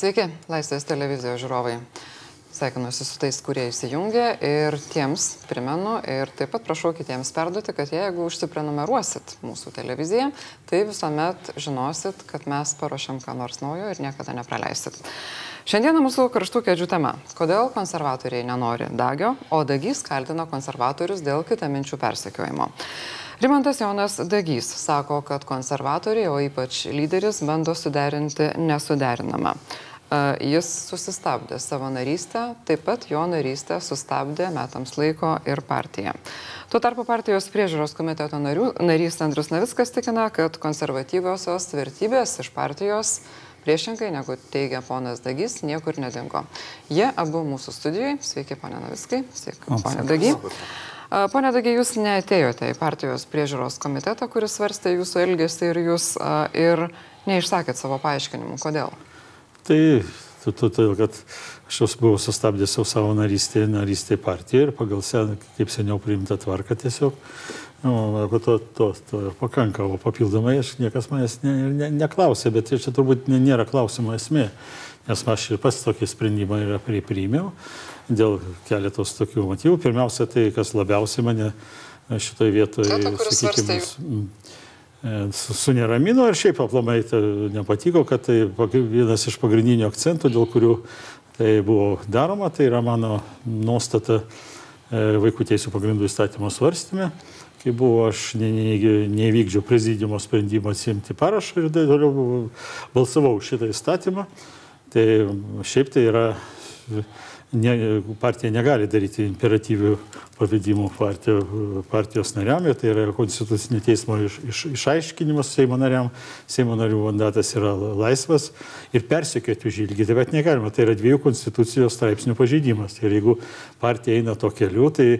Sveiki, Laisvės televizijos žiūrovai. Sveikinuosi su tais, kurie įsijungia ir tiems primenu ir taip pat prašau kitiems perduoti, kad jeigu užsiprenumeruosit mūsų televiziją, tai visuomet žinosit, kad mes paruošiam ką nors naujo ir niekada nepraleisit. Šiandieną mūsų karštų kėdžių tema. Kodėl konservatoriai nenori dagio, o dagys kaltina konservatorius dėl kitaminčių persekiojimo. Rimantas Jonas Dagys sako, kad konservatoriai, o ypač lyderis, bando suderinti nesuderinamą. Jis susistabdė savo narystę, taip pat jo narystę sustabdė metams laiko ir partija. Tuo tarpu partijos priežiūros komiteto narių, narys Andrius Navickas tikina, kad konservatyviosios vertybės iš partijos priešingai negu teigia ponas Dagys, niekur nedingo. Jie abu mūsų studijoje. Sveiki, ponė Navickai. Sveiki, ponė Dagy. Pone Dagiai, jūs neatėjote į partijos priežiūros komitetą, kuris svarstė jūsų elgesį ir jūs ir neišsakėt savo paaiškinimų. Kodėl? Tai todėl, kad aš jau buvau sustabdęs jau savo narystę, narystę partijoje ir pagal sen, kaip seniau priimta tvarka tiesiog, nu, to, to, to ir pakanka, o papildomai aš niekas manęs ne, ne, neklausė, bet čia turbūt nėra klausimo esmė, nes aš ir pats tokį sprendimą yra priėmiau dėl keletos tokių motyvų. Pirmiausia, tai kas labiausiai mane šitoje vietoje, sakykime, suneramino ir šiaip aplamai tai nepatiko, kad tai vienas iš pagrindinių akcentų, dėl kurių tai buvo daroma, tai yra mano nuostata vaikų teisų pagrindų įstatymo svarstymė, kai buvo aš nevykdžiau prezidiumo sprendimą atsimti parašą ir toliau balsavau šitą įstatymą. Tai šiaip tai yra ne, partija negali daryti imperatyvių pavedimų partijos, partijos nariam, tai yra konstitucinio teismo iš, iš, išaiškinimas Seimo nariam, Seimo narių mandatas yra laisvas ir persekioti už jį lygiai taip pat negalima, tai yra dviejų konstitucijos straipsnių pažeidimas. Ir jeigu partija eina to keliu, tai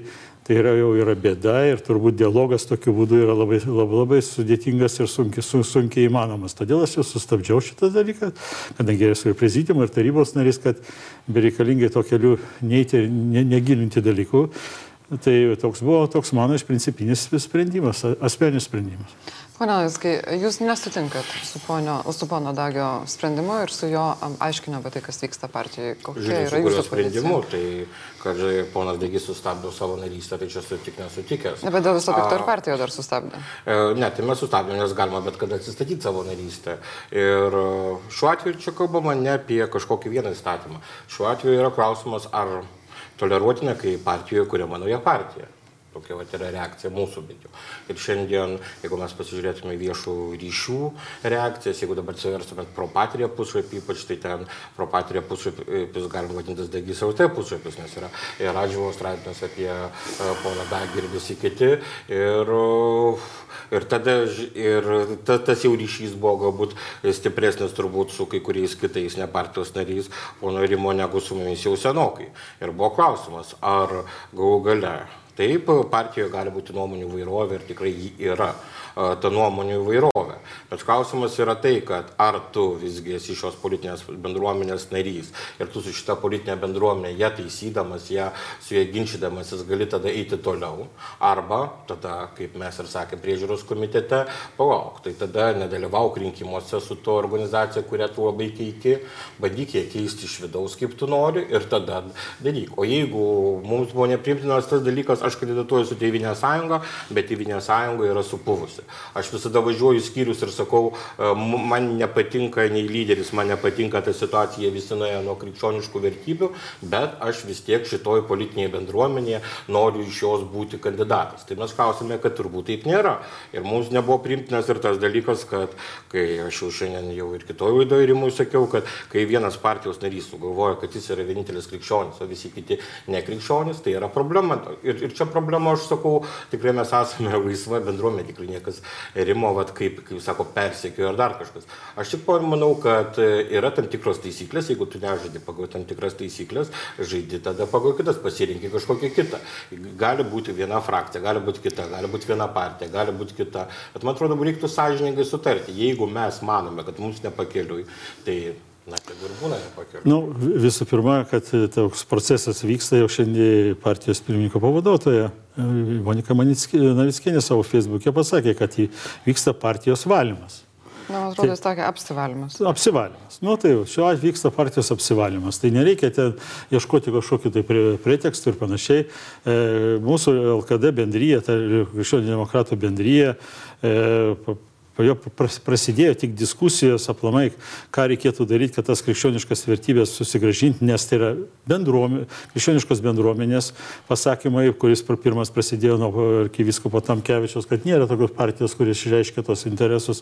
tai yra jau yra bėda ir turbūt dialogas tokiu būdu yra labai, labai, labai sudėtingas ir sunkiai, sun, sunkiai įmanomas. Todėl aš jau sustabdžiau šitą dalyką, kadangi esu ir prezidiumo, ir tarybos narys, kad bereikalingai to keliu neįti, ne, negilinti dalykų. Tai toks buvo toks mano iš principinis sprendimas, asmeninis sprendimas. Pone Laiskai, jūs nesutinkat su, ponio, su pono Dagio sprendimu ir su jo aiškinimu apie tai, kas vyksta partijoje. Kokia Žiūrėjau, yra jūsų sprendimu, tai kad ponas Dagis sustabdo savo narystę, tai čia sutik nesutikęs. Ne, bet dėl viso pikto ir partija dar sustabdė. E, ne, tai mes sustabdėme, nes galima bet kada atsistatyti savo narystę. Ir e, šiuo atveju čia kalbama ne apie kažkokį vieną įstatymą. Šiuo atveju yra klausimas, ar toleruotina, kai partijoje kuriama nauja partija. Tokia vat, yra reakcija mūsų bent jau. Ir šiandien, jeigu mes pasižiūrėtume viešų ryšių reakcijas, jeigu dabar atsiverstumėt pro patirę puslapį, ypač tai ten pro patirę puslapis galima vadintis Dagys LT puslapis, nes yra ir Radžiuvo straipsnis apie uh, poną Dagį ir visi kiti. Ir, ir tada ir ta, tas jau ryšys buvo galbūt stipresnis turbūt su kai kuriais kitais nepartijos nariais, pono Rimo, negu su mumis jau senokai. Ir buvo klausimas, ar galų gale Taip, partijoje gali būti nuomonių vairovė ir tikrai jį yra ta nuomonių įvairovė. Bet klausimas yra tai, kad ar tu visgi esi šios politinės bendruomenės narys ir tu su šita politinė bendruomenė, ją taisydamas, ją su ją ginčydamasis gali tada eiti toliau. Arba tada, kaip mes ir sakėme priežiūros komitete, palauk, tai tada nedalyvauk rinkimuose su to organizacija, kurią tu labai keiki, bandyk ją keisti iš vidaus, kaip tu nori ir tada daryk. O jeigu mums buvo neprimtinas tas dalykas, aš kandidatuoju su Tėvinė sąjunga, bet Tėvinė sąjunga yra supuvusi. Aš visada važiuoju skyrius ir sakau, e, man nepatinka nei lyderis, man nepatinka ta situacija, visi nuėjo nuo krikščioniškų vertybių, bet aš vis tiek šitoj politinėje bendruomenėje noriu iš jos būti kandidatas. Tai mes klausime, kad turbūt taip nėra. Ir mums nebuvo primtinas ir tas dalykas, kad kai aš jau šiandien jau ir kitoje laidoje rimui sakiau, kad kai vienas partijos narys sugalvoja, kad jis yra vienintelis krikščionis, o visi kiti nekrikščionis, tai yra problema. Ir, ir čia problema, aš sakau, tikrai mes esame laisva bendruomenė, tikrai niekas rimo, vat, kaip, kaip sako, persekiojo ar dar kažkas. Aš tik manau, kad e, yra tam tikros taisyklės, jeigu tu nežaidi pagal tam tikras taisyklės, žaidi tada pagal kitas, pasirinkti kažkokią kitą. Gali būti viena frakcija, gali būti kita, gali būti viena partija, gali būti kita. Bet man atrodo, reiktų sąžiningai sutarti. Jeigu mes manome, kad mums nepakeliui, tai Na, tai ir būna nepakeliu. Nu, visų pirma, kad toks procesas vyksta jau šiandien partijos pirmininko pavaduotoja. Monika Navickienė savo Facebook'e pasakė, kad vyksta partijos valymas. Na, man atrodo, jis tokia apsivalymas. Apsivalymas. Nu, tai šiuo atveju vyksta partijos apsivalymas. Tai nereikia ten ieškoti kažkokiu tai pretekstu ir panašiai. E, mūsų LKD bendryje, tai krikščionių demokratų bendryje, e, po jo prasidėjo tik diskusijos aplamai, ką reikėtų daryti, kad tas krikščioniškas vertybės susigražinti, nes tai yra bendruomenė, krikščioniškos bendruomenės pasakymai, kuris pirmas prasidėjo nuo arkiviskopo Tamkevičios, kad nėra tokios partijos, kuris išreiškia tos interesus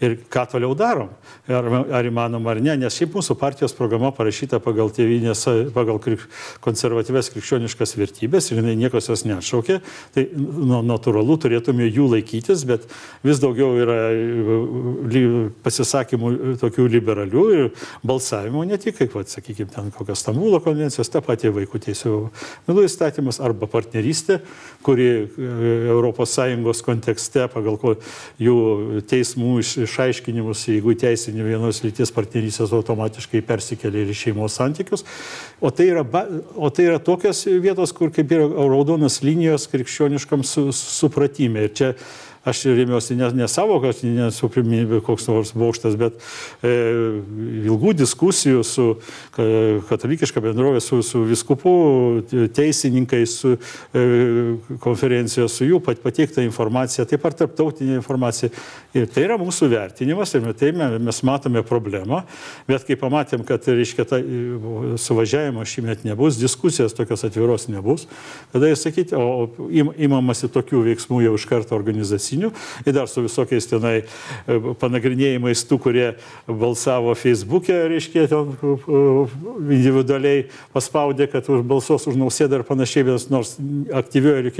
ir ką toliau darom, ar, ar įmanoma ar ne, nes šiaip mūsų partijos programa parašyta pagal tėvynės, pagal krik, konservatyves krikščioniškas vertybės ir jinai niekas jos neatšaukė, tai nu, natūralu turėtume jų laikytis, bet vis daugiau yra pasisakymų tokių liberalių ir balsavimų ne tik, kaip, sakykime, ten kokios Stambulo konvencijos, ta pati vaikų teisų milų įstatymas arba partnerystė, kuri ES kontekste pagal jų teismų išaiškinimus, jeigu teisinių vienos lyties partnerystės automatiškai persikelia ir į šeimos santykius. O tai, yra, o tai yra tokios vietos, kur kaip yra raudonas linijos krikščioniškam su, supratime. Ir čia aš remiuosi ne, ne savo, kad nesu pirminybė koks nors bokštas, bet e, ilgų diskusijų su ka, katalikiška bendrovė, su, su viskupu, teisininkais, su e, konferencijos, su jų pat, pateikta informacija, taip pat tarptautinė informacija. Ir tai yra mūsų vertinimas ir tai mes matome problemą, bet kai pamatėm, kad, reiškia, ta, suvažiavimo šįmet nebus, diskusijos tokios atviros nebus, tada jis sakyti, o imamasi tokių veiksmų jau iš karto organizacijų teisinių ir dar su visokiais tenai e, panagrinėjimais tų, kurie balsavo Facebook'e, reiškia, ten e, individualiai paspaudė, kad už balsos už nausėdą ir panašiai, nors aktyvioje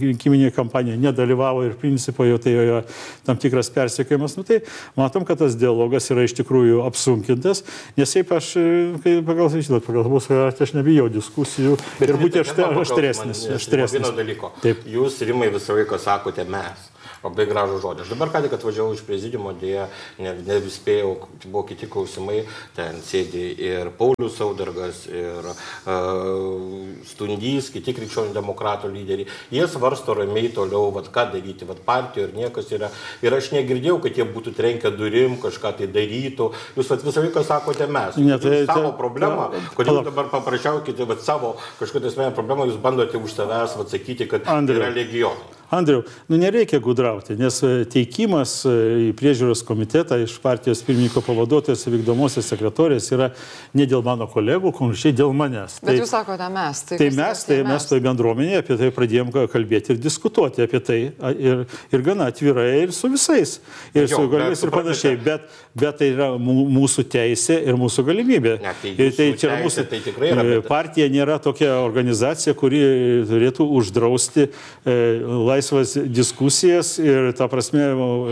rinkiminėje kampanijoje nedalyvavo ir principo jau tai jo tam tikras persiekėjimas. Nu, tai matom, kad tas dialogas yra iš tikrųjų apsunkintas, nes šiaip aš, e, kai pagal, žinot, pagal mūsų, aš nebijau diskusijų Bet ir būti aštresnis. Vieno dalyko. Taip. Jūs, Rimai, visą laiką sakote mes labai gražų žodį. Aš dabar ką tik atvažiavau iš prezidiumo, dėja, ne, ne vis spėjau, buvo kiti klausimai, ten sėdi ir Paulius Saudargas, ir uh, Stundys, kiti krikščionių demokratų lyderiai. Jie svarsto ramiai toliau, vat, ką daryti, vat, partijoje ir niekas yra. Ir aš negirdėjau, kad jie būtų trenkę durim, kažką tai darytų. Jūs vat, visą laiką sakote mes. Ne, tai, savo tai, problemą, tai, kodėl dabar paprašiaukite savo kažkokią asmeninę problemą, jūs bandote už savęs atsakyti, kad Andrė. yra legionai. Andriu, nu nereikia gudrauti, nes e, teikimas e, į priežiūros komitetą iš partijos pirmininko pavaduotojas vykdomosios sekretorės yra ne dėl mano kolegų, konkrečiai dėl manęs. Bet tai, jūs sakote mes. Tai, tai mes, tai mes toje bendruomenėje apie tai pradėjom kalbėti ir diskutuoti apie tai ir, ir gana atvirai ir su visais. Ir jo, su galais ir panašiai. Bet, bet tai yra mūsų teisė ir mūsų galimybė. Ne, tai ir tai čia teisė, mūsų tai yra, bet... partija nėra tokia organizacija, kuri turėtų uždrausti e, laisvę laisvas diskusijas ir, ta prasme,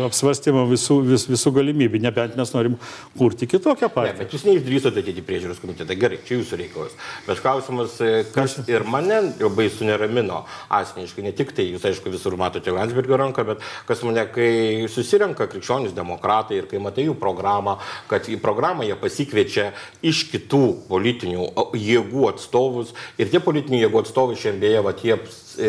apsvarstymą visų, vis, visų galimybių, nebent mes norim kurti kitokią partiją. Ne, bet jūs neišdrįsote ateiti priežiūros komitetą, gerai, čia jūsų reikalas. Bet klausimas, e, kas ir mane labai suneramino asmeniškai, ne tik tai, jūs aišku visur matote Landsbergio ranką, bet kas mane, kai susirenka krikščionys demokratai ir kai matai jų programą, kad į programą jie pasikviečia iš kitų politinių jėgų atstovus ir tie politinių jėgų atstovai šiandien beje, va, tie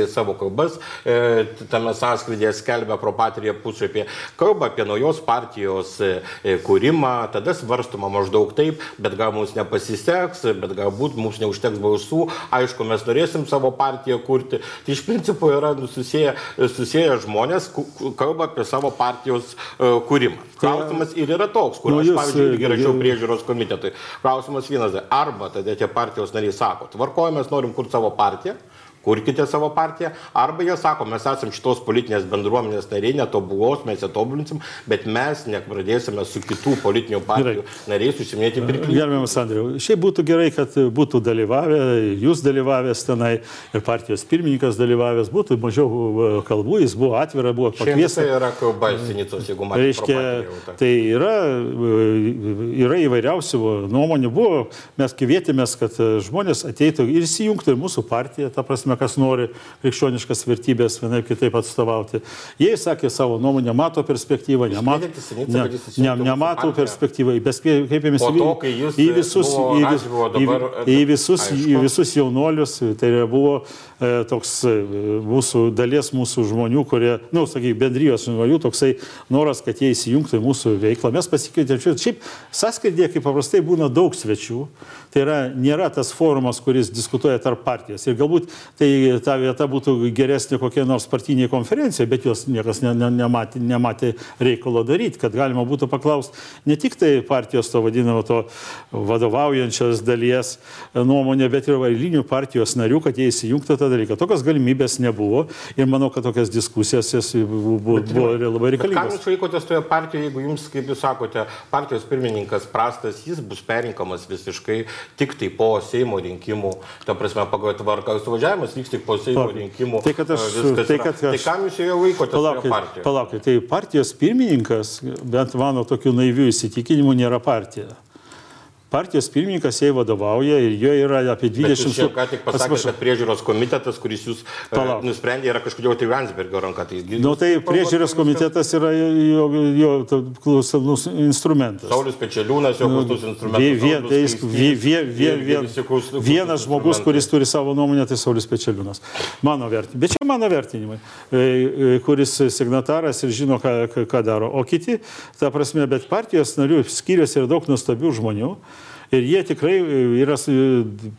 savo kalbas, e, tame sąskrydėje skelbia propatrija puslapyje, kalba apie naujos partijos e, e, kūrimą, tada svarstoma maždaug taip, bet gal mums nepasiseks, bet galbūt mums neužteks balsų, aišku, mes norėsim savo partiją kurti. Tai iš principo yra nu, susiję, susiję žmonės, kalba apie savo partijos kūrimą. Klausimas ir yra toks, kur nu, aš, pavyzdžiui, irgi rašiau priežiūros komitetui. Klausimas vienas, arba tada tie partijos nariai sako, tvarkoju, mes norim kurti savo partiją, kurkite savo partiją, arba jie sako, mes esame šitos politinės bendruomenės nariai, netobulos, mes ją tobulinsim, bet mes nepradėsime su kitų politinių partijų gerai. nariais užsiminėti pirklių. Gerbiamas Andriu, šiaip būtų gerai, kad būtų dalyvavę, jūs dalyvavęs tenai ir partijos pirmininkas dalyvavęs, būtų mažiau e, kalbų, jis buvo atvira, buvo pakviestas. Tai yra kalba sinicos, jeigu man reiškia. Tai yra, e, yra įvairiausių nuomonių, buvo, mes kvietėmės, kad žmonės ateitų ir įsijungtų į mūsų partiją, ta prasme, prasme, kas nori krikščioniškas vertybės vienaip kitaip atstovauti. Jie sakė savo nuomonę, mato perspektyvą, nemato, ne, ne, nemato perspektyvą, bet kreipėmės į, į visus, į, vis, dabar, į, į, visus, į aišku. visus jaunuolius, tai buvo e, toks e, mūsų dalies mūsų žmonių, kurie, na, nu, sakyk, bendrijos žmonių, toksai noras, kad jie įsijungtų į mūsų veiklą. Mes pasikvietėm čia. Šiaip sąskaitėje, kaip paprastai, būna daug svečių. Tai yra, nėra tas forumas, kuris diskutuoja tarp partijos. Ir galbūt tai ta vieta būtų geresnė kokia nors partinė konferencija, bet jos niekas ne, ne, nematė, nematė reikalo daryti, kad galima būtų paklausti ne tik tai partijos to vadinamo to vadovaujančios dalies nuomonė, bet ir eilinių partijos narių, kad jie įsijungtų tą dalyką. Tokios galimybės nebuvo ir manau, kad tokias diskusijas jas buvo, buvo, buvo labai reikalingos. jūs laikotės toje partijoje, jeigu jums, kaip jūs sakote, partijos pirmininkas prastas, jis bus perinkamas visiškai tik tai po Seimo rinkimų, ta prasme, pagal tvarką, suvažiavimas vyks tik po Seimo rinkimų. Tai, kad aš- tai, kad tai aš- kam jūs joje laikotės toje Palaukit, palaukit, tai partijos pirmininkas, bent mano tokių naivių įsitikinimų, nėra partija. Partijos pirmininkas jai vadovauja ir jo yra apie Bet jūs 20 čia ką tik pasakėte, Atsiprašau. kad priežiūros komitetas, kuris jūs e, Palauk. nusprendė, yra kažkodėl tai Vansbergio ranka. Tai, Nu, tai priežiūros komitetas yra jo, jo to- klausomus instrumentas. Saulis Pečeliūnas, jo klaustus instrumentas. Vie- vie- Saulius tai vie- vie- vie- vie- visi klaustus Vienas žmogus, kuris turi savo nuomonę, tai Saulis Pečeliūnas. Mano vertinimas. Bet čia mano vertinimai, e, e, kuris signataras ir žino, ką, ką- daro. O kiti, ta prasme, bet partijos narių skyriuose yra daug nuostabių žmonių. Ir jie tikrai e, yra, s-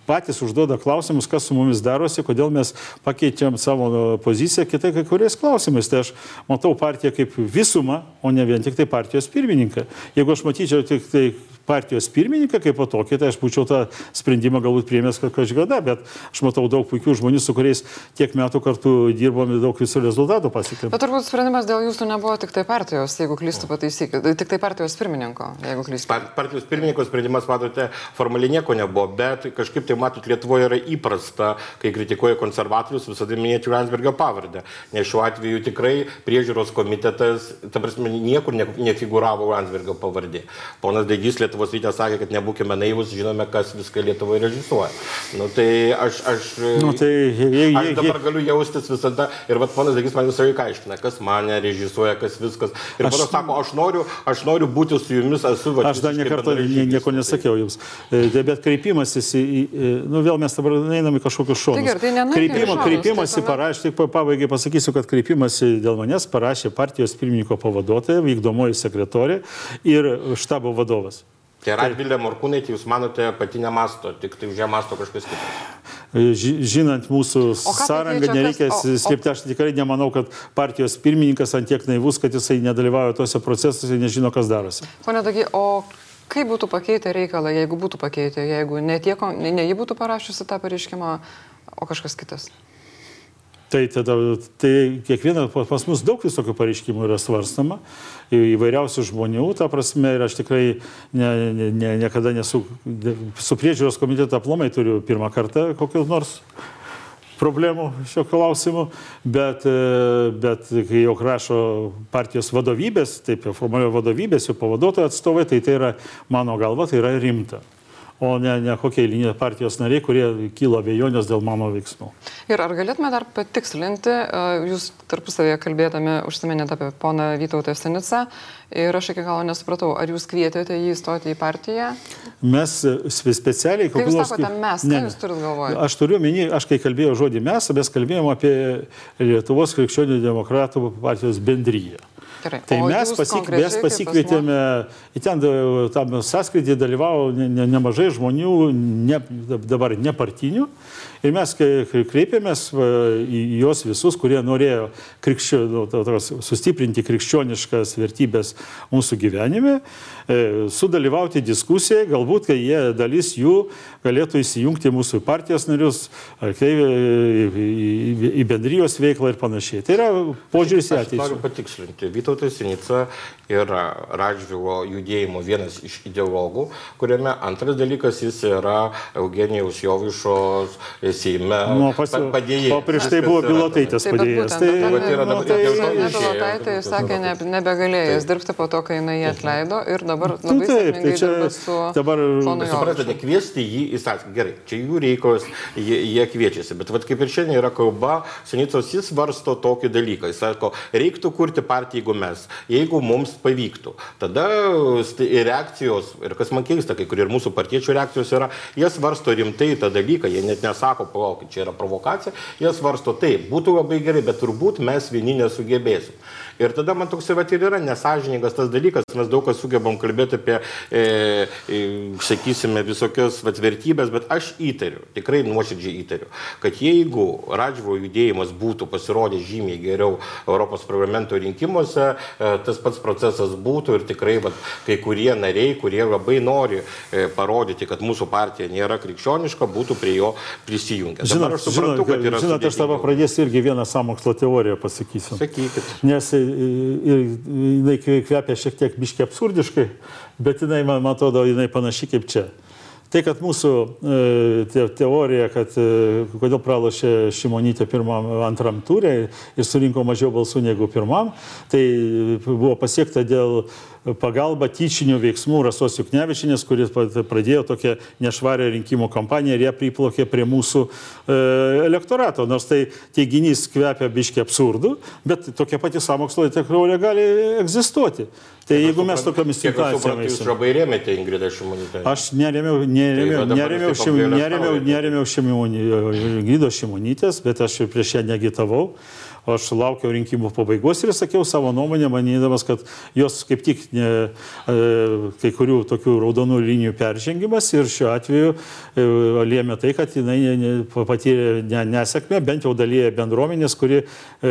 patys užduoda klausimus, kas su mumis darosi, kodėl mes pakeitėm savo poziciją kitai kai kuriais klausimais. Tai aš matau partiją kaip visumą, o ne vien tik tai partijos pirmininką. Jeigu aš matyčiau tik tai partijos pirmininką kaip po tokį, tai aš būčiau tą sprendimą galbūt priemęs kažkada, bet aš matau daug puikių žmonių, su kuriais tiek metų kartu dirbom ir daug visų rezultatų pasiekėm. Bet turbūt sprendimas dėl jūsų nebuvo tik tai partijos, jeigu klystu pataisykit, tik tai partijos pirmininko, jeigu klystu. Par- Partijos pirmininko sprendimas, matote, formaliai nieko nebuvo, bet kažkaip tai, matot, Lietuvoje yra įprasta, kai kritikuoja konservatorius, visada minėti Landsbergio pavardę. Nes šiuo atveju tikrai priežiūros komitetas, ta prasme, niekur ne, nefiguravo Landsbergio pavardė. Ponas Daigys Lietuvos rytė sakė, kad nebūkime naivus, žinome, kas viską Lietuvoje režisuoja. Nu, tai aš, aš, Nu, tai jei- jei- aš jei- dabar galiu jaustis visada. Ir vat ponas Daigys man visą laiką aiškina, kas mane režisuoja, kas viskas. Ir Aš- aš sako, aš noriu, aš noriu būti su jumis, esu va, Aš dar nekartą nieko nesakiau jums. E, tai Bet kreipimasis į, į- nu vėl mes dabar einam į kažkokius šonus. Tai tai šonus, kreipimasi tai parašė, tik pa- pabaigai pasakysiu, kad kreipimasi dėl manęs parašė partijos pirmininko pavaduotoja, vykdomoji sekretorė ir štabo vadovas. Tai Radvilė Morkūnaitė, jūs manote, pati nemasto, tik tai už ją masto kažkas kitas. Ži- Žinant mūsų tai sąrangą, nereikia slėpti. Aš tikrai nemanau, kad partijos pirmininkas ant tiek naivus, kad jisai nedalyvauja tuose procesuose ir nežino, kas darosi. Pone Dagi, o kaip būtų pakeitę reikalą, jeigu būtų pakeitę, jeigu ne, tie, ne, ne ji būtų parašiusi tą pareiškimą, o kažkas kitas? Tai, tada, tai kiekvieną, pas mus daug visokių pareiškimų yra svarstama, įvairiausių žmonių, ta prasme, ir aš tikrai ne, ne, ne, niekada nesu, su priežiūros komiteto aplomai turiu pirmą kartą kokius nors problemų šio klausimu, bet, e, bet kai jau rašo partijos vadovybės, taip jau formalio vadovybės, jau pavaduotojų atstovai, tai tai yra, mano galva, tai yra rimta. O ne, ne kokie eilinė partijos nariai, kurie kilo abejonės dėl mano veiksmų. Ir ar galėtume dar patikslinti, e, jūs tarpusavėje kalbėdami užsiminėte apie poną Vytautą Senicą ir aš iki galo nesupratau, ar jūs kvietėte jį įstoti į partiją? Mes e, spe- specialiai... Kai kokiu jūs sakote mes, ką jūs turit galvoje? Aš turiu minį, aš kai kalbėjau žodį mes, mes kalbėjome apie Lietuvos krikščionių demokratų partijos bendryją. Gerai. Tai O mes, pasik, mes pasikvietėme, į ten da- tam sąskrydį dalyvavo ne, ne, nemažai žmonių, ne, dabar nepartinių. Ir mes kreipėmės į juos visus, kurie norėjo krikščio, nu, sustiprinti krikščioniškas vertybės mūsų gyvenime, e, sudalyvauti diskusijai, galbūt, kai jie dalis jų galėtų įsijungti mūsų partijos narius, ar kai, į, į, į, bendrijos veiklą ir panašiai. Tai yra požiūris į Aš noriu ateitį. patikslinti. Vytautas Sinica yra Radžvilo judėjimo vienas iš ideologų, kuriame antras dalykas jis yra Eugenijaus Jovišos Seime Nu, pas, padėjėjas. o prieš tai buvo bet padėjėjas. būtent dabar vat yra nu, dabar- tai dėl to Sonja išėjo. Bilotaitė jūs sakė, ne, nebegalėjo jis dirbti po to, kai jinai jį atleido ir dabar Nu, labai taip, sėkmingai tai čia su dabar- Suprantate, kviesti jį į sąskaitą. Gerai, čia jų reikalas, jie, jie kviečiasi. Bet vat, kaip ir šiandien yra kalba, Senicos jis svarsto tokį dalyką. Jis sako, reiktų kurti partiją, jeigu mes, jeigu mums pavyktų. Tada reakcijos, ir kas man keista, kai kurie ir mūsų partiečių reakcijos yra, jie svarsto rimtai tą dalyką, jie net nesako, palaukit, čia yra provokacija, jie svarsto taip, būtų labai gerai, bet turbūt mes vieni nesugebėsim. Ir tada man toks va ir yra nesažiningas tas dalykas, mes daug kas sugebam kalbėti apie, e, e, sakysime, visokias vat, vertybės, bet aš įtariu, tikrai nuoširdžiai įtariu, kad jeigu Radžvo judėjimas būtų pasirodęs žymiai geriau Europos parlamento rinkimuose, e, tas pats procesas būtų ir tikrai vat, kai kurie nariai, kurie labai nori e, parodyti, kad mūsų partija nėra krikščioniška, būtų prie jo prisijungę. Dabar Žinot, aš suprantu, kad yra žinot, aš tavo pradėsiu irgi vieną samokslo teoriją pasakysiu. Sakykit. Nes ir jinai kvepia šiek tiek biškiai absurdiškai, bet jinai, man man atrodo, jinai panaši kaip čia. Tai, kad mūsų e, te, teorija, kad e, kodėl pralašė Šimonytė pirmam, antram turė ir surinko mažiau balsų negu pirmam, tai buvo pasiekta dėl pagalba tyčinių veiksmų Rasos Juknevičinės, kuris pradėjo tokią nešvarę rinkimų kampaniją ir ją priplaukė prie mūsų e, elektorato. Nors tai teiginys kvepia biški absurdu, bet tokia pati samokslo teorija gali egzistuoti. Tai jeigu mes tokiamis Kiek situacijomis... Jūs labai rėmėte Ingridą Šimonytę. Aš neremiau, neremiau, Tai taip šim, neremiau Šimony- Ingridos Šimonytės, bet aš prieš ją negitavau. Aš laukiau rinkimų pabaigos ir sakiau savo nuomonę, manydamas, kad jos kaip tik ne, e, kai kurių tokių raudonų linijų peržengimas ir šiuo atveju e, lėmė tai, kad jinai patyrė ne- nesėkmę, bent jau dalyje bendruomenės, kuri e,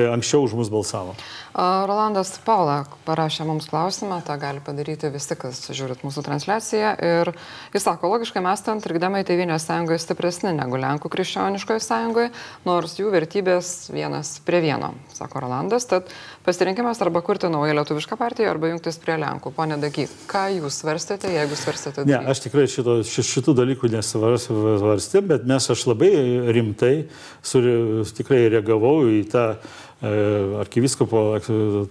anksčiau už mus balsavo. Rolandas Paula parašė mums klausimą, tą gali padaryti visi, kas žiūrit mūsų transliaciją. Ir jis sako, logiškai mestant, trikdamai Tevinės sąjungoje stipresni negu Lenkų krikščioniškoje sąjungoje, nors jų vertybės vienas prie vieno, sako Rolandas. Tad pasirinkimas arba kurti naują lietuvišką partiją, arba jungtis prie Lenkų. Pone Dagy, ką jūs svarstėte, jeigu svarstėte? Ne, daryti? aš tikrai šito, ši- šitų dalykų nesvarstė, bet mes aš labai rimtai suri, tikrai reagavau į tą arkiviskopo e,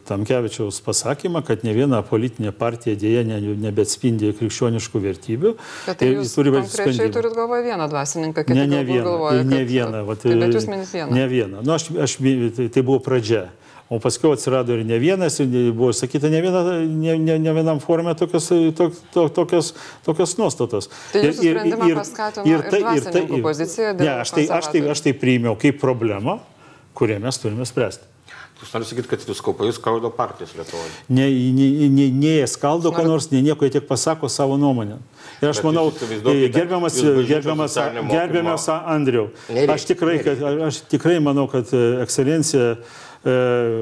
Tamkevičiaus pasakymą, kad ne viena politinė partija dėja ne, nebeatspindi krikščioniškų vertybių. Bet tai ir jūs turi būti sprendimai. turit galvoje vieną dvasininką, kiti Ne, ne vieną. galvoja, ir ne kad- vieną. Vat, Tai bet jūs minit vieną. Ne vieną. Nu, aš, aš, tai, tai buvo pradžia. O paskui atsirado ir ne vienas, ir buvo sakyta ne, viena, ne, ne, ne vienam forume tokios, to, to, tokios, tokios nuostatos. Tai jūsų sprendimą paskatino ir dvasininkų pozicija dėl Ne, aš tai, aš, tai, konservatorių. aš tai priėmiau kaip problemą, kurią mes turime spręsti. Jūs norite sakyti, kad viskopai skaldo partijas Lietuvoje. Ne, ne, ne, ne jie skaldo, ko nors, ne nieko, jie tik pasako savo nuomonę. Ir aš Bet manau, įsivaizduokite, gerbiamas, gerbiamas, gerbiamas Andriu, aš tikrai, kad, aš tikrai manau, kad e, ekscelencija e,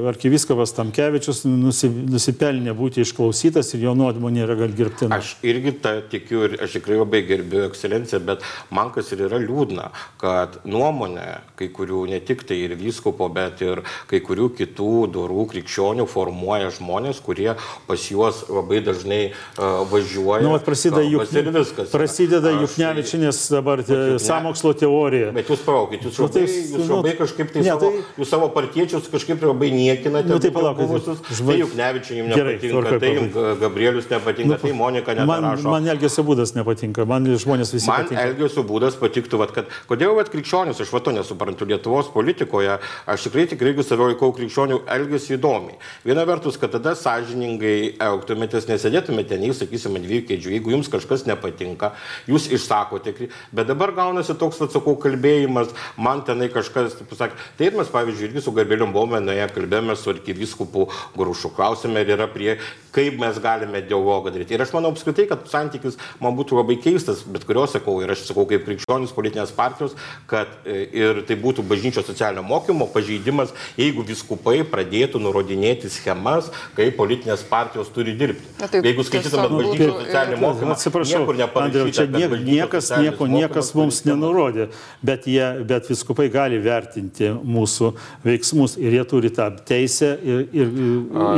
arkiviskovas Tamkevičius nusi, nusipelnė būti išklausytas ir jo nuomonė yra gal gerbtina. Aš irgi tą tikiu ir aš tikrai labai gerbiu ekscelenciją, bet man kas ir yra liūdna, kad nuomonė kai kurių, ne tik tai ir vyskupo, bet ir kai kurių kitų dorų krikščionių formuoja žmonės, kurie pas juos labai dažnai uh, važiuoja. Nu, prasideda juk, prasideda Juknevičinės dabar te, Jukne- samokslo teorija. Bet jūs palaukit, jūs Nu, tai labai, jūs nu, labai kažkaip tai, ne, savo, tai- jūs savo partiečius kažkaip labai niekinate. Nu, tai palaukit, buvusius. žva- Tai juk nevičiai jums nepatinka, tvarkoj, tai jums Gabrielius nepatinka, tai Monika man, nedarašo. man elgesio būdas nepatinka, man žmonės visi Man patinka. elgesio būdas patiktų, vat, kad kodėl vat, krikščionis, aš va to nesuprantu, Lietuvos politikoje, aš tikrai tikrai irgi save laikau krikščionių elgesį įdomiai. Viena vertus, kad tada sąžiningai elgtumėtės, nesėdėtumėte nei, sakysime, dviejų kėdžių, jeigu jums kažkas nepatinka, jūs išsakote, bet dabar gaunasi toks, atsakau, kalbėjimas, man tenai kažkas, taip sakė, taip mes, pavyzdžiui, irgi su Gabrieliu buvome, nuėję, kalbėjome su arkivyskupu Grušu, klausėme, ar yra prie, kaip mes galime dialogą daryti. Ir aš manau apskritai, kad santykis man būtų labai keistas, bet kurios sakau, ir aš sakau kaip krikščionis politinės partijos, kad e, ir tai būtų bažnyčios socialinio mokymo pažeidimas, jeigu viskupai pradėtų nurodinėti schemas, kaip politinės partijos turi dirbti. Na, tai jeigu skaitytumėt bažnyčios socialinį mokymą, Atsiprašau, neparašyta, čia kad nie, bažnyčios niekas, nieko, niekas mums nenurodė, bet, jie, bet viskupai gali vertinti mūsų veiksmus ir jie turi tą teisę ir, ir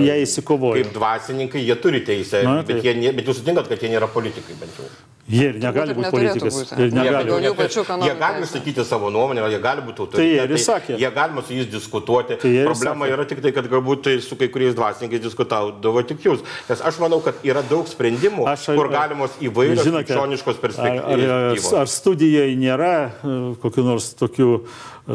ją įsikovoja. Kaip dvasininkai, jie turi teisę, Na, bet, taip. jie, ne- bet jūs sutinkat, kad jie nėra politikai bent jau. Jie ir negali būti politikas. būti. Ir Jie negali. Jie- pačių Jie gali išsakyti savo nuomonę, jie gali būti Tai jie autoritetai. Jie galima su jais diskutuoti. Tai Problema įsakė. yra tik tai, kad galbūt tai su kai kuriais dvasininkais diskutaudavo tik jūs. Nes aš manau, kad yra daug sprendimų, Aš- kur galimos įvairios Žinote, krikščioniškos Ar, ar, perspektyvos. ar studijai nėra e, kokiu nors tokiu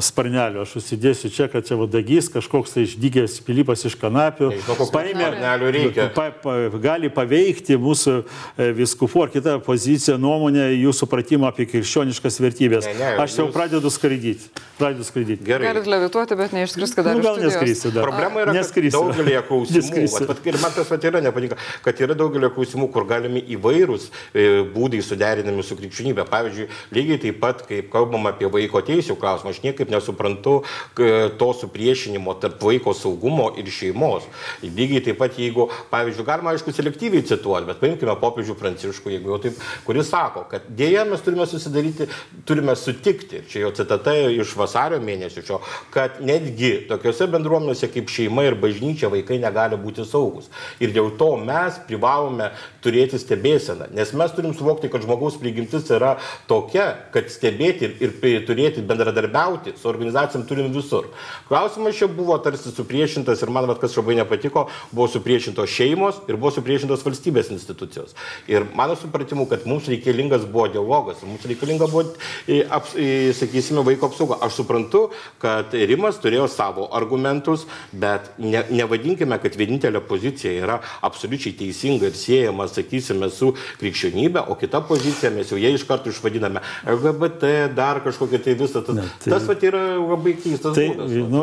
sparneliu? Aš užsidėsiu čia, kad čia vadagys, kažkoks tai išdygęs Pilypas iš kanapių. Kokių paėmė-. Pa, pa, gali paveikti mūsų e, viskupų ar kitą poziciją, nuomonę, jų supratimą apie krikščioniškas vertybės. Ne, ne, Aš jau jūs- pradedu skraidyti. Pradedu skraidyti. Gerai. Galit levituoti, bet neišskriskite dar Nu, iš gal studijos. neskrysi dar. Problema yra, kad daugelį klausimų, vat, vat, ir man tas vat yra nepatinka, kad yra daugelį klausimų, kur galimi įvairūs e, būdai suderinami su krikščionybė. Pavyzdžiui, lygiai taip pat, kaip kalbam apie vaiko teisų klausimą, aš niekaip nesuprantu k- to supriešinimo tarp vaiko saugumo ir šeimos. Lygiai taip pat, jeigu, pavyzdžiui, galima aišku selektyviai cituoti, bet paimkime popiežių Pranciškų, jeigu jau taip, kuris sako, kad dėja mes turime susidaryti, turime sutikti, čia jau citata iš vasario mėnesio, šio, kad netgi tokiuose bendruomenėse kaip šeima ir bažnyčia vaikai negali būti saugus. Ir dėl to mes privalome turėti stebėseną, nes mes turim suvokti, kad žmogaus prigimtis yra tokia, kad stebėti ir, ir turėti bendradarbiauti su organizacijom turim visur. Klausimas čia buvo tarsi supriešintas ir man, vat, kas labai nepatiko, buvo supriešintos šeimos ir buvo supriešintos valstybės institucijos. Ir mano supratimu, kad mums reikalingas buvo dialogas, mums reikalinga buvo, e, aps, e, sakysime, vaiko apsauga. Aš suprantu, kad Rimas turėjo savo argumentus, bet ne, nevadinkime, kad vienintelė pozicija yra absoliučiai teisinga ir siejama, sakysime, su krikščionybė, o kita pozicija mes jau ją iš karto išvadiname LGBT, dar kažkokia tai visą. Tas, tai- tas vat, yra labai keistas. Tai, būdas. nu,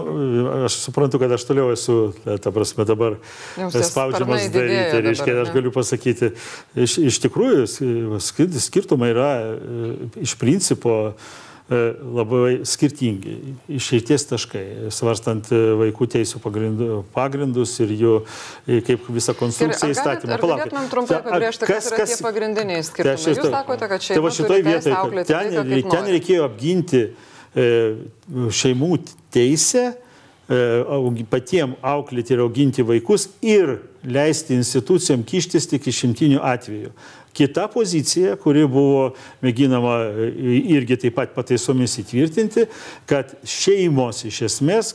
aš suprantu, kad aš toliau esu, ta prasme, dabar Jums tie spaudžiamas daryti. didėja Reiškia, dabar, aš galiu pasakyti, iš, iš tikrųjų sk- skirtumai yra e, iš principo e, labai skirtingi. Išeities taškai, svarstant e, vaikų teisų pagrindu- pagrindus ir jų e, kaip visą konstrukciją įstatymą. ar galėtumėm trumpai apibrėžti, kas yra tie pagrindiniai skirtumai? Tai Jūs sakote, kad šeima tai va turi šitoj teisę vietoj, auklėti ten, kaip ten reikėjo apginti e, šeimų teisę e, augi- patiem auklėti ir auginti vaikus ir leisti institucijom kištis tik išimtinių atvejų. Kita pozicija, kuri buvo mėginama e, irgi taip pat pataisomis įtvirtinti, kad šeimos iš esmės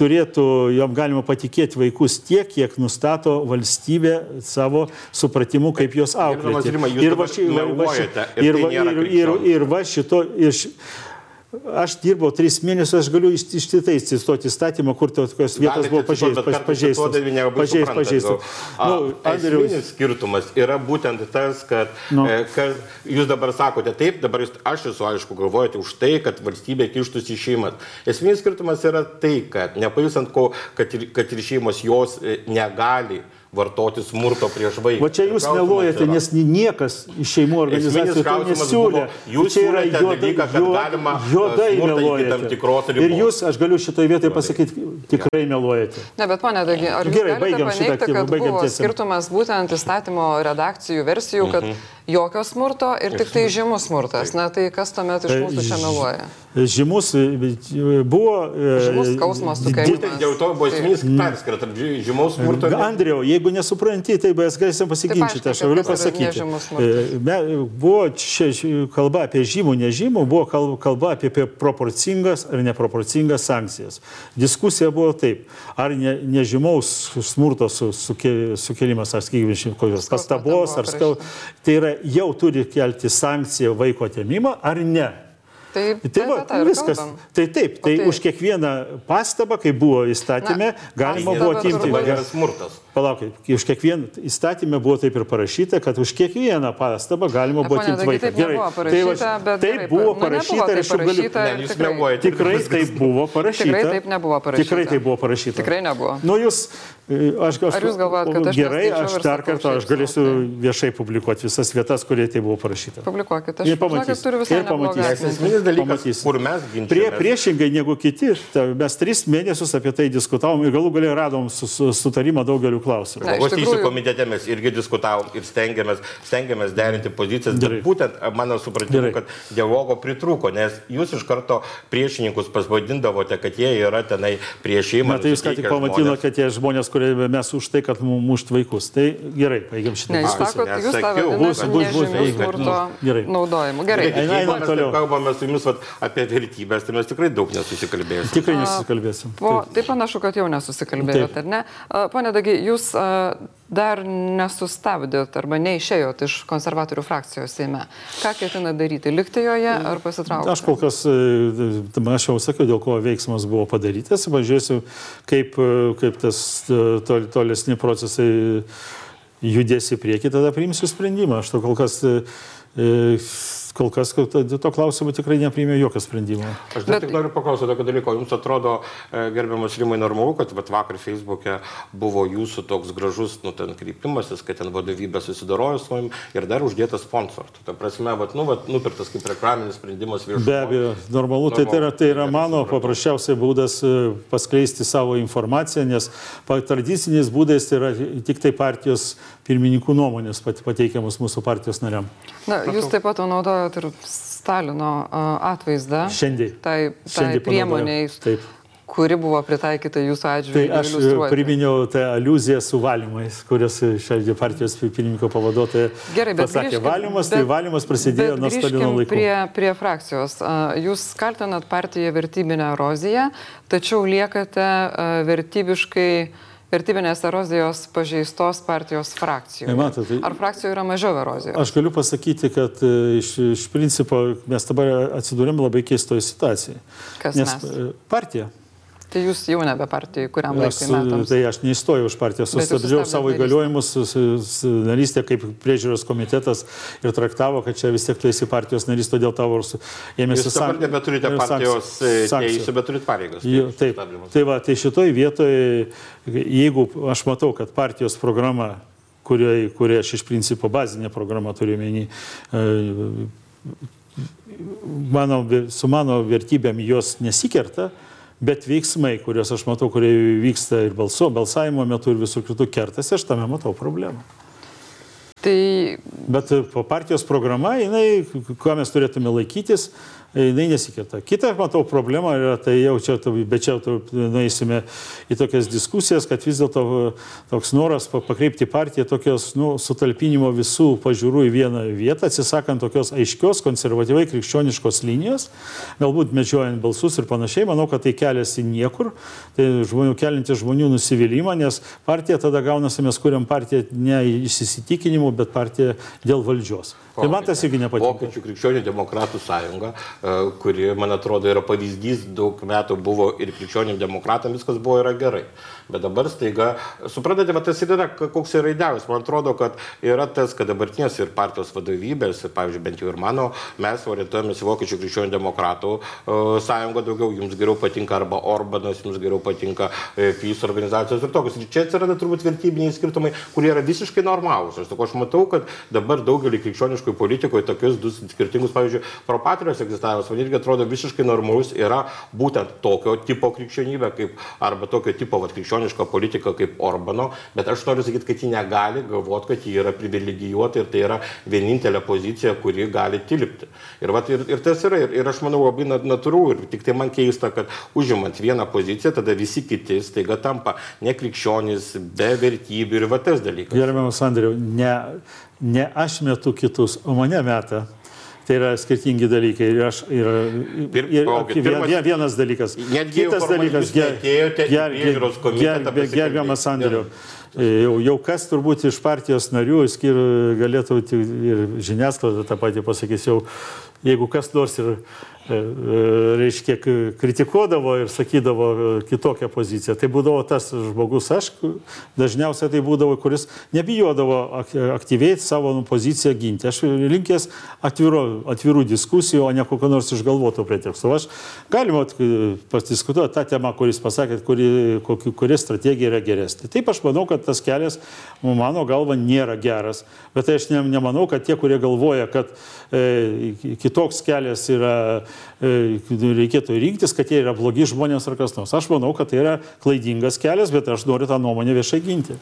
turėtų, jom galima patikėti vaikus tiek, kiek nustato valstybė savo supratimu, kaip Gerbiamas auklėti. Ir va ši- va- ši- ir ir tai va- ir- ir- krikščioniška. ir va šito, iš, aš dirbau tris mėnesius, aš galiu iš- ištisai cituoti įstatymą, kur tokios vietos Galite buvo pažeistos. Pažeistos. Pažeistos. A, Nu, Esminis skirtumas yra būtent tas, kad, Nu. e, kad jūs dabar sakote taip, dabar jūs, aš esu aišku, galvojate už tai, kad valstybė kištųsi į šeimas. Esminis skirtumas yra tai, kad nepaisant ko, kad ir, kad ir šeimos jos e, negali vartoti smurto prieš vaiką. Va čia jūs meluojate, nes ni- niekas iš šeimų organizacijų to nesiūlė. jūs čia yra siūlėte juoda- dalyką, kad galima, e, juodai meluojate. tam tikros Ir jūs, aš galiu šitoje vietoje pasakyti, tikrai meluojate. Ne, bet ponė ar jūs Gerai, galite paneigti, kad buvo skirtumas būtent įstatymo redakcijų versijų, kad Mhm. Jokio smurto ir tik tai žymus smurtas. Na tai kas tuomet iš mūsų čia meluoja? Žymus e, buvo. e, Žymus skausmas sukėlimas. Būtent dėl to buvo esminis perskiras tarp žymaus smurto Andriau, jeigu nesupranti, tai mes galėsim pasiginčyti, aš galiu pasakyti. E, Buvo čia kalba apie žymų, nežymų, buvo kal- kalba apie apie proporcingas ar neproporcingas sankcijas. Diskusija buvo taip, ar ne, nežymaus smurto su, suke, sukelimas, ar sakykime, pastabos, ar skau, tai yra jau turi kelti sankciją vaiko atėmimą, ar ne. Taip, Tai va, apie tą ir viskas. kalbam. Tai taip, tai tai- už kiekvieną pastabą, kai buvo įstatymė, galima pastaba buvo atimti. smurtas. Palaukit, už kiekvieną įstatymę buvo taip ir parašyta, kad už kiekvieną pastabą galima buvo atimti vaiką. taip nebuvo tai parašyta, bet taip gerai, buvo nu, parašyta taip ir aš jau galiu. Ne, jūs tikrai. meluojate. Tikrai taip buvo parašyta. Tikrai taip nebuvo parašyta. Tikrai taip buvo parašyta. Tikrai nebuvo. Nu, jūs, e, aš, aš, Ar jūs galvojat, kad aš Gerai, aš dar kartą, aš galėsiu viešai publikuoti visas vietas, kurie tai buvo parašyta. Publikuokit, aš Ir žinokit, pamatys. turiu visai Ir pamatys. neblogą Nes atmintį. esminis dalykas, kur mes Prie, ginčiamės. priešingai negu kiti, mes tris mėnesius apie tai diskutavom ir galų galę radom su, su, sutarimą daugeliu klausimų. Na, iš Žmogaus teisų tikrųjų- komitete mes irgi diskutavom ir stengiamės, stengiamės derinti pozicijas, Gerai. bet būtent a, mano supratimu, Gerai. kad dialogo pritrūko, nes jūs iš karto priešininkus pasvadindavote, kad jie yra tenai prieš šeimą. Na, tai jūs ką tik pamatinote, kad tie žmonės, kurie mes už tai, kad mu- mušt vaikus. Tai gerai, baigiam šitą Ne, jūs diskusiją. sakote, jūs vadinate Bus, bus, bus, gerai. naudojimu. Gerai. Gerai, Eina, eina jeigu mes toliau. kalbame su jumis vat, apie vertybės, tai mes tikrai daug nesusikalbėsime. Tikrai nesusikalbėsim. Po, tai panašu, kad jau nesusikalbėjote, ar ne? A, Pone Dagi, jūs a, dar nesustabdėt arba neišėjot iš konservatorių frakcijos Seime. Ką ketina daryti? Likti joje ar pasitraukti? Aš kol kas, e, aš jau sakiau, dėl ko veiksmas buvo padarytas, pažiūrėsiu, kaip, e, kaip tas e, tol, tolesni procesai judės į priekį, tada priimsiu sprendimą. Aš to kol kas, e, e, kol kas dėl to klausimo tikrai nepriėmė jokio sprendimo. Aš dar Bet- tik noriu paklausyti tokio dalyko. Jums atrodo, e, gerbiamas Rimai, normalu, kad vat, vakar Facebook'e buvo jūsų toks gražus, nu, ten krypimasis, kad ten vadovybė susidarojo su manim ir dar uždėtas sponsor. Ta prasme, vat, nu, vat, nupirktas kaip reklaminis sprendimas viešumoje. Be abejo, normalu, tai, tai, yra, tai yra mano paprasčiausiai būdas e, paskleisti savo informaciją, nes tradiciniais būdais tai yra tik tai partijos pirmininkų nuomonės pat- pateikiamus mūsų partijos nariam. Na, jūs taip pat naudojot ir Stalino atvaizdą. Šiandien. Tai, tai Šiandien priemoniai, Taip. kuri buvo pritaikyta jūsų Tai atžvilgiu. aš e, priminiau tą aliuziją su valymais, kurios šiandien partijos pirmininko pavaduotoja Gerai, pasakė grįžkim- valymas, tai bet- valymas prasidėjo nuo Stalino laikų. Prie, prie frakcijos. Jūs kaltinat partiją vertybinę eroziją, tačiau liekate vertybiškai, vertybinės erozijos pažeistos partijos frakcijoje. Ne, matot, tai- Ar frakcijoje yra mažiau erozijos? Aš galiu pasakyti, kad e, iš, iš principo mes dabar atsidūrėm labai keistoje situacijoje. Kas Nes mes? e, partija. Tai jūs jau nebe partijai, kuriam Aš, laikui metams. tai aš neįstojau už partiją, sustabdžiau savo įgaliojimus, narystė kaip priežiūros komitetas ir traktavo, kad čia vis tiek tu esi partijos narys, todėl tavo ėmėsi Jūs dabar nebeturite partijos e, sankcijų. teisų, bet turite pareigas. Jo, taip. Tai va, tai šitoj vietoje, jeigu aš matau, kad partijos programa, kurioje, kurie aš iš principo bazinė programa turiu menį, mano, su mano vertybėm jos nesikerta, bet veiksmai, kuriuos aš matau, kurie vyksta ir balso, balsavimo metu ir visur kitų kertasi, aš tame matau problemą. Tai Bet po partijos programa, jinai, ko mes turėtume laikytis, jinai nesikerta. Kita, matau, problema yra, tai jau čia, bet čia nueisime į tokias diskusijas, kad vis dėlto toks noras pa- pakreipti partiją tokios nu, sutalpinimo visų pažiūrų į vieną vietą, atsisakant tokios aiškios, konservatyvai krikščioniškos linijos, galbūt medžiojant balsus ir panašiai, manau, kad tai keliasi niekur, tai žmonių kelinti žmonių nusivylimą, nes partija tada gaunasi, mes kuriam partiją ne iš įsitikinimų, bet partiją dėl valdžios. Tai man tas irgi nepatinka. Vokiečių krikščionių demokratų sąjunga, e, kuri, man atrodo, yra pavyzdys, daug metų buvo ir krikščionių demokratam, viskas buvo yra gerai. Bet dabar staiga, suprantate, bet tas ir yra, koks yra idealas. Man atrodo, kad yra tas, kad dabartinės ir partijos vadovybės, ir, pavyzdžiui, bent jau ir mano, mes orientuojamės į Vokiečių krikščionių demokratų e, sąjungą daugiau, jums geriau patinka arba Orbanas, jums geriau patinka e, FIS organizacijos ir tokius. Ir čia atsiranda turbūt vertybiniai skirtumai, kurie yra visiškai normalūs. Aš, aš matau, kad dabar daugelį krikščioniškų politikoje tokius du skirtingus, pavyzdžiui, propatrijos egzistavimas, man irgi atrodo visiškai normalus yra būtent tokio tipo krikščionybė, kaip, arba tokio tipo vat, krikščioniška politika kaip Orbano, bet aš noriu sakyti, kad ji negali galvoti, kad ji yra privilegijuota ir tai yra vienintelė pozicija, kuri gali tilpti. Ir, vat, ir, ir tas yra, ir, ir aš manau labai nat- natūralu, ir tik tai man keista, kad užimant vieną poziciją, tada visi kiti staiga tampa nekrikščionys, be vertybių ir va tas dalykas. Gerbiamas Andriu, ne, ne aš metu kitus, o mane meta. Tai yra skirtingi dalykai. Ir aš, ir, ir, vien, pirmas- vien, vienas dalykas. Kitas dalykas, komitetą ger, pasikalbėti. gerbiamas Andriu. Jau, jau kas turbūt iš partijos narių, skir, galėtų ir žiniasklaida tą patį pasakys, jau jeigu kas nors ir, e, e, reiškia, k- kritikuodavo ir sakydavo e, kitokią poziciją, tai būdavo tas žmogus, aš dažniausiai tai būdavo, kuris nebijodavo ak- aktyviai savo nu, poziciją ginti. Aš linkęs atviro, atvirų diskusijų, o ne kokio nors išgalvoto preteksto. Aš galima e, padiskutuoti tą temą, kuris pasakėt, kuri, koki, kuri strategija yra geresnė. Taip aš manau, kad tas kelias, mano galva, nėra geras. Bet tai aš ne, nemanau, kad tie, kurie galvoja, kad e, kitoks kelias yra e, reikėtų rinktis, kad jie yra blogi žmonės ar kas nors. Aš manau, kad tai yra klaidingas kelias, bet aš noriu tą nuomonę viešai ginti.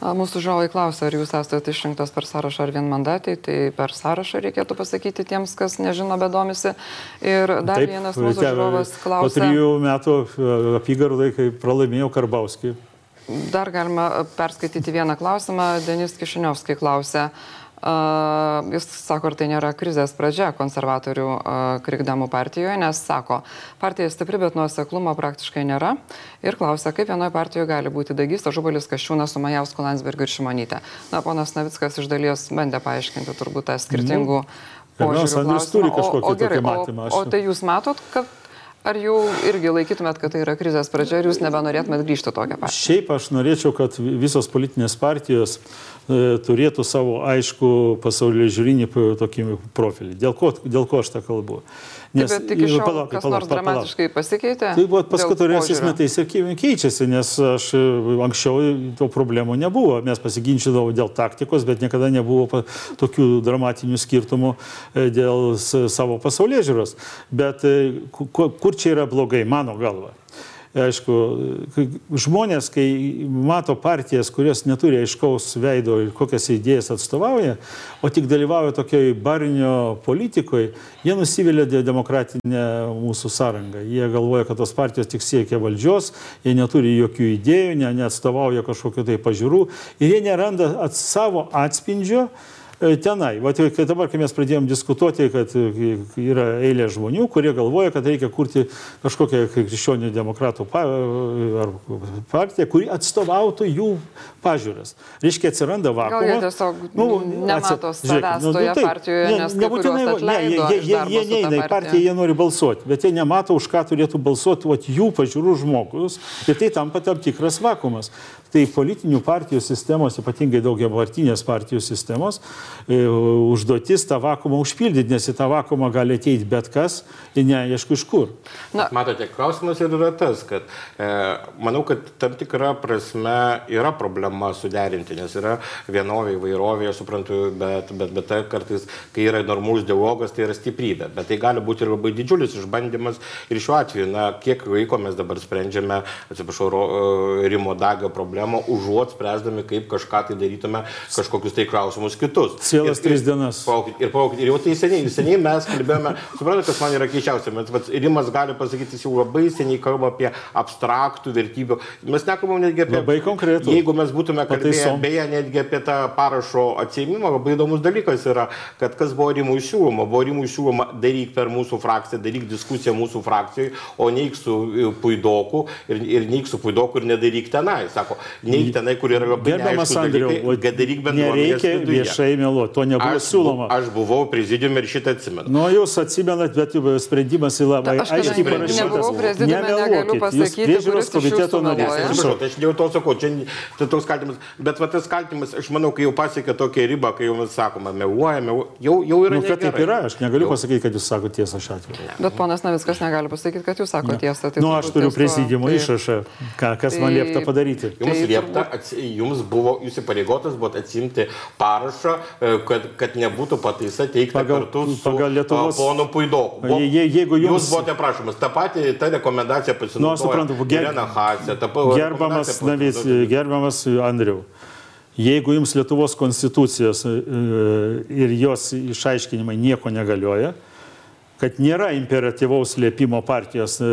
Mūsų žiūrovai klausia, ar jūs esate išrinktas per sąrašą ar vienmandatį, tai per sąrašą reikėtų pasakyti tiems, kas nežino, bet domisi. Ir dar Taip, vienas mūsų žiūrovas klausia. Po trijų metų e, apygardai, kai pralaimėjau Karbauskį. Dar galima perskaityti vieną klausimą. Denis Kišiniovskai klausia. Jis sako, ar tai nėra krizės pradžia konservatorių krikdamų partijoje, nes sako, partija stipri, bet nuoseklumo praktiškai nėra. Ir klausia, kaip vienoje partijoje gali būti Dagys, Žubalis, Kaščiūnas, Sumajausku, Landsberg ir Šimonytė. Na, ponas Navickas iš dalies bandė paaiškinti turbūt tą skirtingų nu, požiūrių. Jis turi kažkokį o, o, gerai, matymą. O, o tai jūs matot, kad Ar jau irgi laikytumėt, kad tai yra krizės pradžia ir jūs nebenorėtumėt grįžti tokią partiją? Šiaip aš norėčiau, kad visos politinės partijos e, turėtų savo aišku pasaulio žiūrinį tokį profilį. Dėl ko, dėl ko aš tą kalbu? Nes, Taip, bet iki šiol palauk, kas palauk, nors dramatiškai palauk. pasikeitė? Tai buvo paskutiniaisiais metais ir keičiasi, nes aš e, anksčiau to problemų nebuvo. Mes pasiginčydavom dėl taktikos, bet niekada nebuvo tokių dramatinių skirtumų e, dėl savo pasaulyje žiūros. Bet e, kur čia yra blogai, mano galva? Aišku, žmonės, kai mato partijas, kurios neturi aiškaus veido ir kokias idėjas atstovauja, o tik dalyvauja tokioj barinio politikoje, jie nusivilia demokratinę mūsų sąrangą. Jie galvoja, kad tos partijos tik siekia valdžios, jie neturi jokių idėjų, ne, neatstovauja kažkokiu tai pažiūrų ir jie neranda at savo atspindžio tenai. Vat, kai dabar, kai mes pradėjom diskutuoti, kad e, yra eilė žmonių, kurie galvoja, kad reikia kurti kažkokią krikščionių demokratų partiją, kuri atstovautų jų pažiūras. Reiškia, atsiranda vakuumas. Gal jie tiesiog nu, nemato savęs nu, toje nu, taip, partijoje, ne, nes nebūtinai ne, jie, jie, jie, neina į partiją, jie nori balsuoti, bet jie nemato, už ką turėtų balsuoti vat, jų pažiūrų žmogus ir tai tampa tam tikras vakuumas. Tai politinių partijų sistemos, ypatingai daugiapartinės partijų sistemos, e, užduotis tą vakumą užpildyti, nes į tą vakumą gali ateiti bet kas ir neaišku iš kur. Na. Matote, klausimas ir yra tas, kad e, manau, kad tam tikra prasme yra problema suderinti, nes yra vienovė, įvairovė, aš suprantu, bet, bet, bet tai kartais, kai yra normalus dialogas, tai yra stiprybė. Bet tai gali būti ir labai didžiulis išbandymas ir šiuo atveju, na, kiek laiko mes dabar sprendžiame, atsiprašau, e, Rimo Dagio problemą problemą, užuot spręsdami, kaip kažką tai darytume, kažkokius tai klausimus kitus. Cielas ir, tris dienas. Paukit, ir, paukit, ir jau tai seniai, seniai mes kalbėjome, suprantate, kas man yra keičiausia, bet, Rimas gali pasakyti, jis jau labai seniai kalba apie abstraktų vertybių. Mes nekalbam netgi apie... Labai konkretų. Jeigu mes būtume kalbėję, beje, netgi apie tą parašo atsėmimą, labai įdomus dalykas yra, kad kas buvo Rimui siūloma. Buvo Rimui siūloma daryk per mūsų frakciją, daryk diskusiją mūsų frakcijoje, o neik su puidoku ir, ir neik su puidoku ir nedaryk tenai. Sako, neik tenai, kur yra labai gerbiamas Andriu, kad daryk bendruomenės. Nereikia viešai meluoti, to nebuvo aš, siūloma. Aš buvau prezidiume ir šitą atsimenu. Nu, jūs atsimenat, bet sprendimas į labai aiškiai parašytas. Nemeluokit, jūs priežiūros komiteto narys. Tai aš dėl to sakau, čia tai toks kaltimas, bet va tas kaltimas, aš manau, kai jau pasiekė tokią ribą, kai jau mes sakoma, meluoja, meluoja, jau, jau yra. Nu, kad taip yra, aš negaliu jau. pasakyti, kad jūs sakote tiesą šiuo atveju. Bet ponas Navickas negali pasakyti, kad jūs sakote tiesą. Tai nu, aš turiu prezidimo išrašą, kas man liepta padaryti. Jums liepta, jums buvo, jūs įpareigotas buvote atsimti parašą, e, kad, kad nebūtų pataisa teikta pagal, kartu su pagal Lietuvos ponu Puidoku. Buvo, je, jeigu jums... Jūs buvote prašomas, tą patį, tą rekomendaciją pasinaudojo. Nu, aš suprantu, ger... Hasė, gerbamas, navys, gerbamas Andriu. Jeigu jums Lietuvos konstitucijos e, ir jos išaiškinimai nieko negalioja, kad nėra imperatyvaus liepimo partijos e,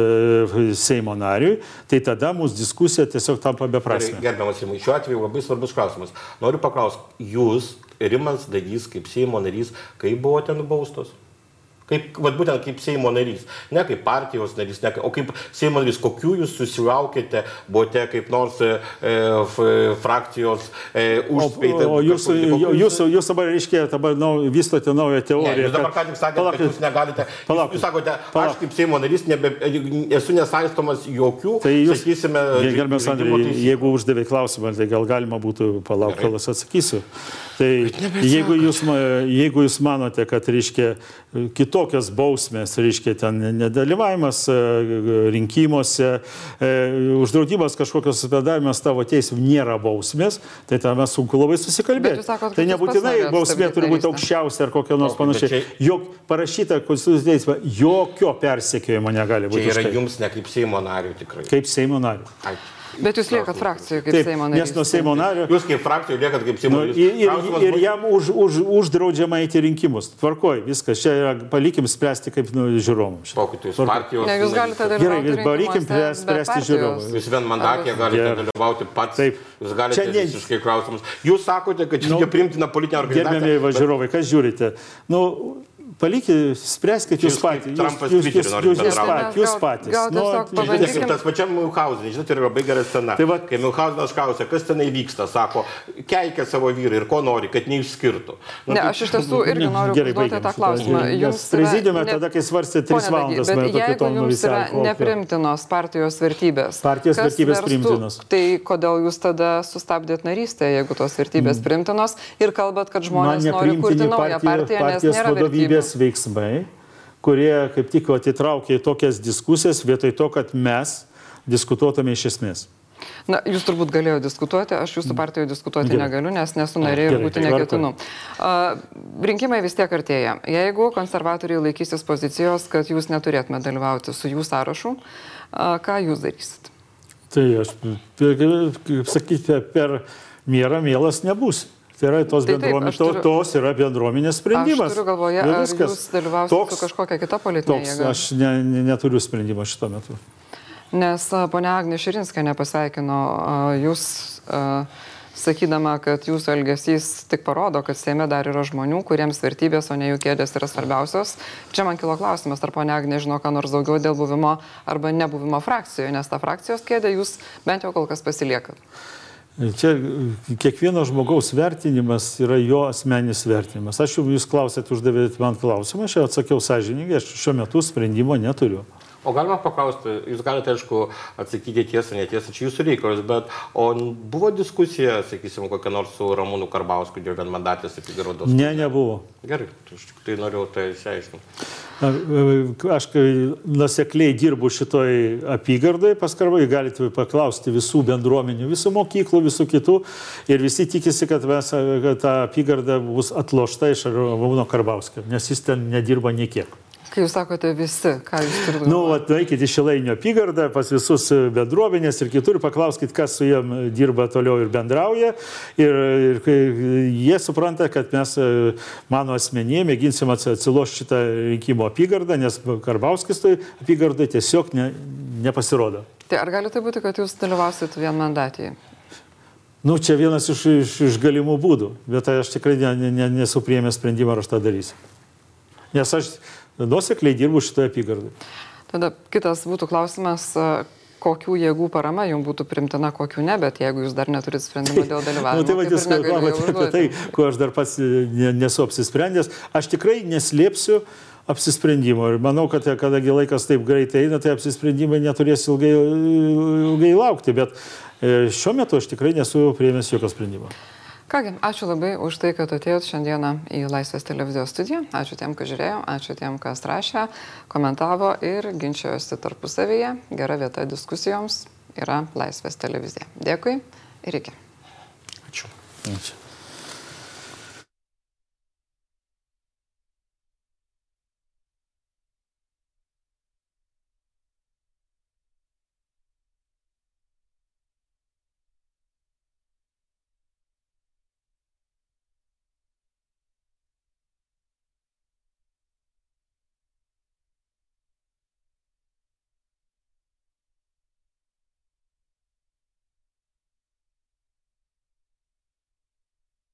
Seimo nariui, tai tada mūsų diskusija tiesiog tampa beprasmė. Gerbiamas Rimai, šiuo atveju labai svarbus klausimas. Noriu paklausti, jūs, Rimas Dagys, kaip Seimo narys, kaip buvote nubaustos? Kaip, vat, būtent kaip Seimo narys, ne kaip partijos narys, ne, o kaip Seimo narys, kokių jūs susilaukėte, buvote kaip nors e, f, frakcijos e, užspėti. O, o jūs, kokių, jūs, jūs dabar, reiškia, dabar nau, vystote naują teoriją. Ne, jūs dabar ką tik sakėte, palauk, kad jūs negalite. Palauk, jūs, jūs sakote, palauk. aš kaip Seimo narys nebe, esu nesaistomas jokių, tai jūs, sakysime, gerbiamas Andrei, jeigu uždavė klausimą, tai gal galima būtų palaukti, kol aš atsakysiu. Tai jeigu jūs, jeigu jūs manote, kad, reiškia, kitokios bausmės, reiškia ten nedalyvavimas e, rinkimuose, e, uždraudimas kažkokios bedavimas tavo teisų nėra bausmės, tai tam mes sunku labai susikalbėti. Sakot, tai nebūtinai bausmė turi būti aukščiausia ar kokia nors panašiai. Jok parašyta Konstitucijos teisme, jokio persekiojimo negali būti. Tai yra jums ne kaip Seimo narių tikrai. Kaip Seimo narių. Ai. Bet jūs liekat frakcijoje kaip Taip, Seimo narys. Nes nuo Seimo nario. Jūs kaip frakcijoje liekat kaip Seimo narys. Nu, ir, ir, ir jam už, už, uždraudžiama eiti rinkimus. Tvarkoj, viskas. Čia yra, palikim spręsti kaip nu, žiūrovams. Pokytis partijos. Ne, jūs galite dalyvauti. Gerai, palikim spręsti žiūrovams. Jūs vien mandatė galite dalyvauti pats. Taip. Jūs galite čia ne... visiškai klausimus. Jūs sakote, kad čia nu, primtina politinė organizacija. Gerbėmiai bet... žiūrovai, kas žiūrite? Nu, palikit, spręskite jūs patys. Trumpas jūs, jūs, jūs, jūs, patys, jūs patys. Gal nu, pabandykim... Tas pačiam Milhausenui, žinote, yra labai gera scena. Tai va, kai Milhausenas klausė, kas tenai vyksta, sako, keikia savo vyrą ir ko nori, kad neišskirtų. Nu, ne, tai- aš iš tiesų irgi noriu gerai užduoti tą klausimą. Jums prezidiume ne... tada, kai svarstė 3 valandas, bet jeigu jums yra neprimtinos partijos vertybės. Partijos vertybės primtinos. Tai kodėl jūs tada sustabdėt narystę, jeigu tos vertybės primtinos ir kalbat, kad žmonės nori kurti naują partiją, nes nėra vertybės vyriausybės veiksmai, kurie kaip tik atitraukė į tokias diskusijas vietoj to, kad mes diskutuotume iš esmės. Na, jūs turbūt galėjote diskutuoti, aš jūsų partijoje diskutuoti gerai. negaliu, nes nesu narė ir būti neketinu. Uh, rinkimai vis tiek artėja. Jeigu konservatoriai laikysis pozicijos, kad jūs neturėtume dalyvauti su jų sąrašu, uh, ką jūs darysit? Tai aš, kaip sakyti, per mierą mielas nebūsiu. Tai yra tos, tai bendruomenės, turiu, tos yra bendruomenės sprendimas. Aš turiu galvoje, ar viskas. jūs dalyvausite su kažkokia kita politinė toks, jėga? Aš ne, ne, neturiu sprendimo šito metu. Nes ponia Agnė Širinskė nepasveikino jūs, sakydama, kad jūsų elgesys tik parodo, kad Seime dar yra žmonių, kuriems vertybės, o ne jų kėdės yra svarbiausios. Čia man kilo klausimas, ar ponia Agnė žino, ką nors daugiau dėl buvimo arba nebuvimo frakcijoje, nes tą frakcijos kėdę jūs bent jau kol kas pasiliekat. Čia kiekvieno žmogaus vertinimas yra jo asmeninis vertinimas. Aš jau jūs klausėt, uždavėt man klausimą, aš jau atsakiau sąžininkai, aš šiuo metu sprendimo neturiu. O galima paklausti, jūs galite, aišku, atsakyti tiesą, netiesą, čia jūsų reikalas, bet o buvo diskusija, sakysim, kokia nors su Ramūnu Karbausku dėl vienmandatės apygardos? Ne, nebuvo. Gerai, aš tik tai norėjau tai išsiaiškinti. Aš kai nusekliai dirbu šitoj apygardai, paskarbai, galite paklausti visų bendruomenių, visų mokyklų, visų kitų ir visi tikisi, kad, mes, kad ta apygarda bus atlošta iš Ramūno Karbauskio, nes jis ten nedirba niekiek. Kai jūs sakote visi, ką jūs turite galvoje? Nu, nueikit į Šilainio apygardą, pas visus bendruomenės ir kitur, paklauskit, kas su jiem dirba toliau ir bendrauja. Ir, ir jie supranta, kad mes, mano asmenyje, mėginsim atsilošti šitą rinkimo apygardą, nes Karbauskis tai apygardai tiesiog ne, nepasirodo. Tai ar gali tai būti, kad jūs dalyvausit vienmandatėje? Nu, čia vienas iš, iš, iš galimų būdų, bet aš tikrai ne, ne, nesu priėmęs sprendimą, ar aš tą darysiu. Nes aš nuosekliai dirbu šitoje apygardai. Tada kitas būtų klausimas, kokių jėgų parama jums būtų primtina, kokių ne, bet jeigu jūs dar neturit sprendimo dėl dalyvavimo. Na, nu, tai vadinasi, kalbate apie tai, ko aš dar pats nesu apsisprendęs. Aš tikrai neslėpsiu apsisprendimo ir manau, kad kadangi laikas taip greitai eina, tai apsisprendimai neturės ilgai, ilgai laukti, bet e, šiuo metu aš tikrai nesu prieimęs jokio sprendimo. Kągi, ačiū labai už tai, kad atėjot šiandieną į Laisvės televizijos studiją. Ačiū tiem, kas žiūrėjo, ačiū tiem, kas rašė, komentavo ir ginčiojosi tarpusavyje. Gera vieta diskusijoms yra Laisvės televizija. Dėkui ir iki. Ačiū. ačiū.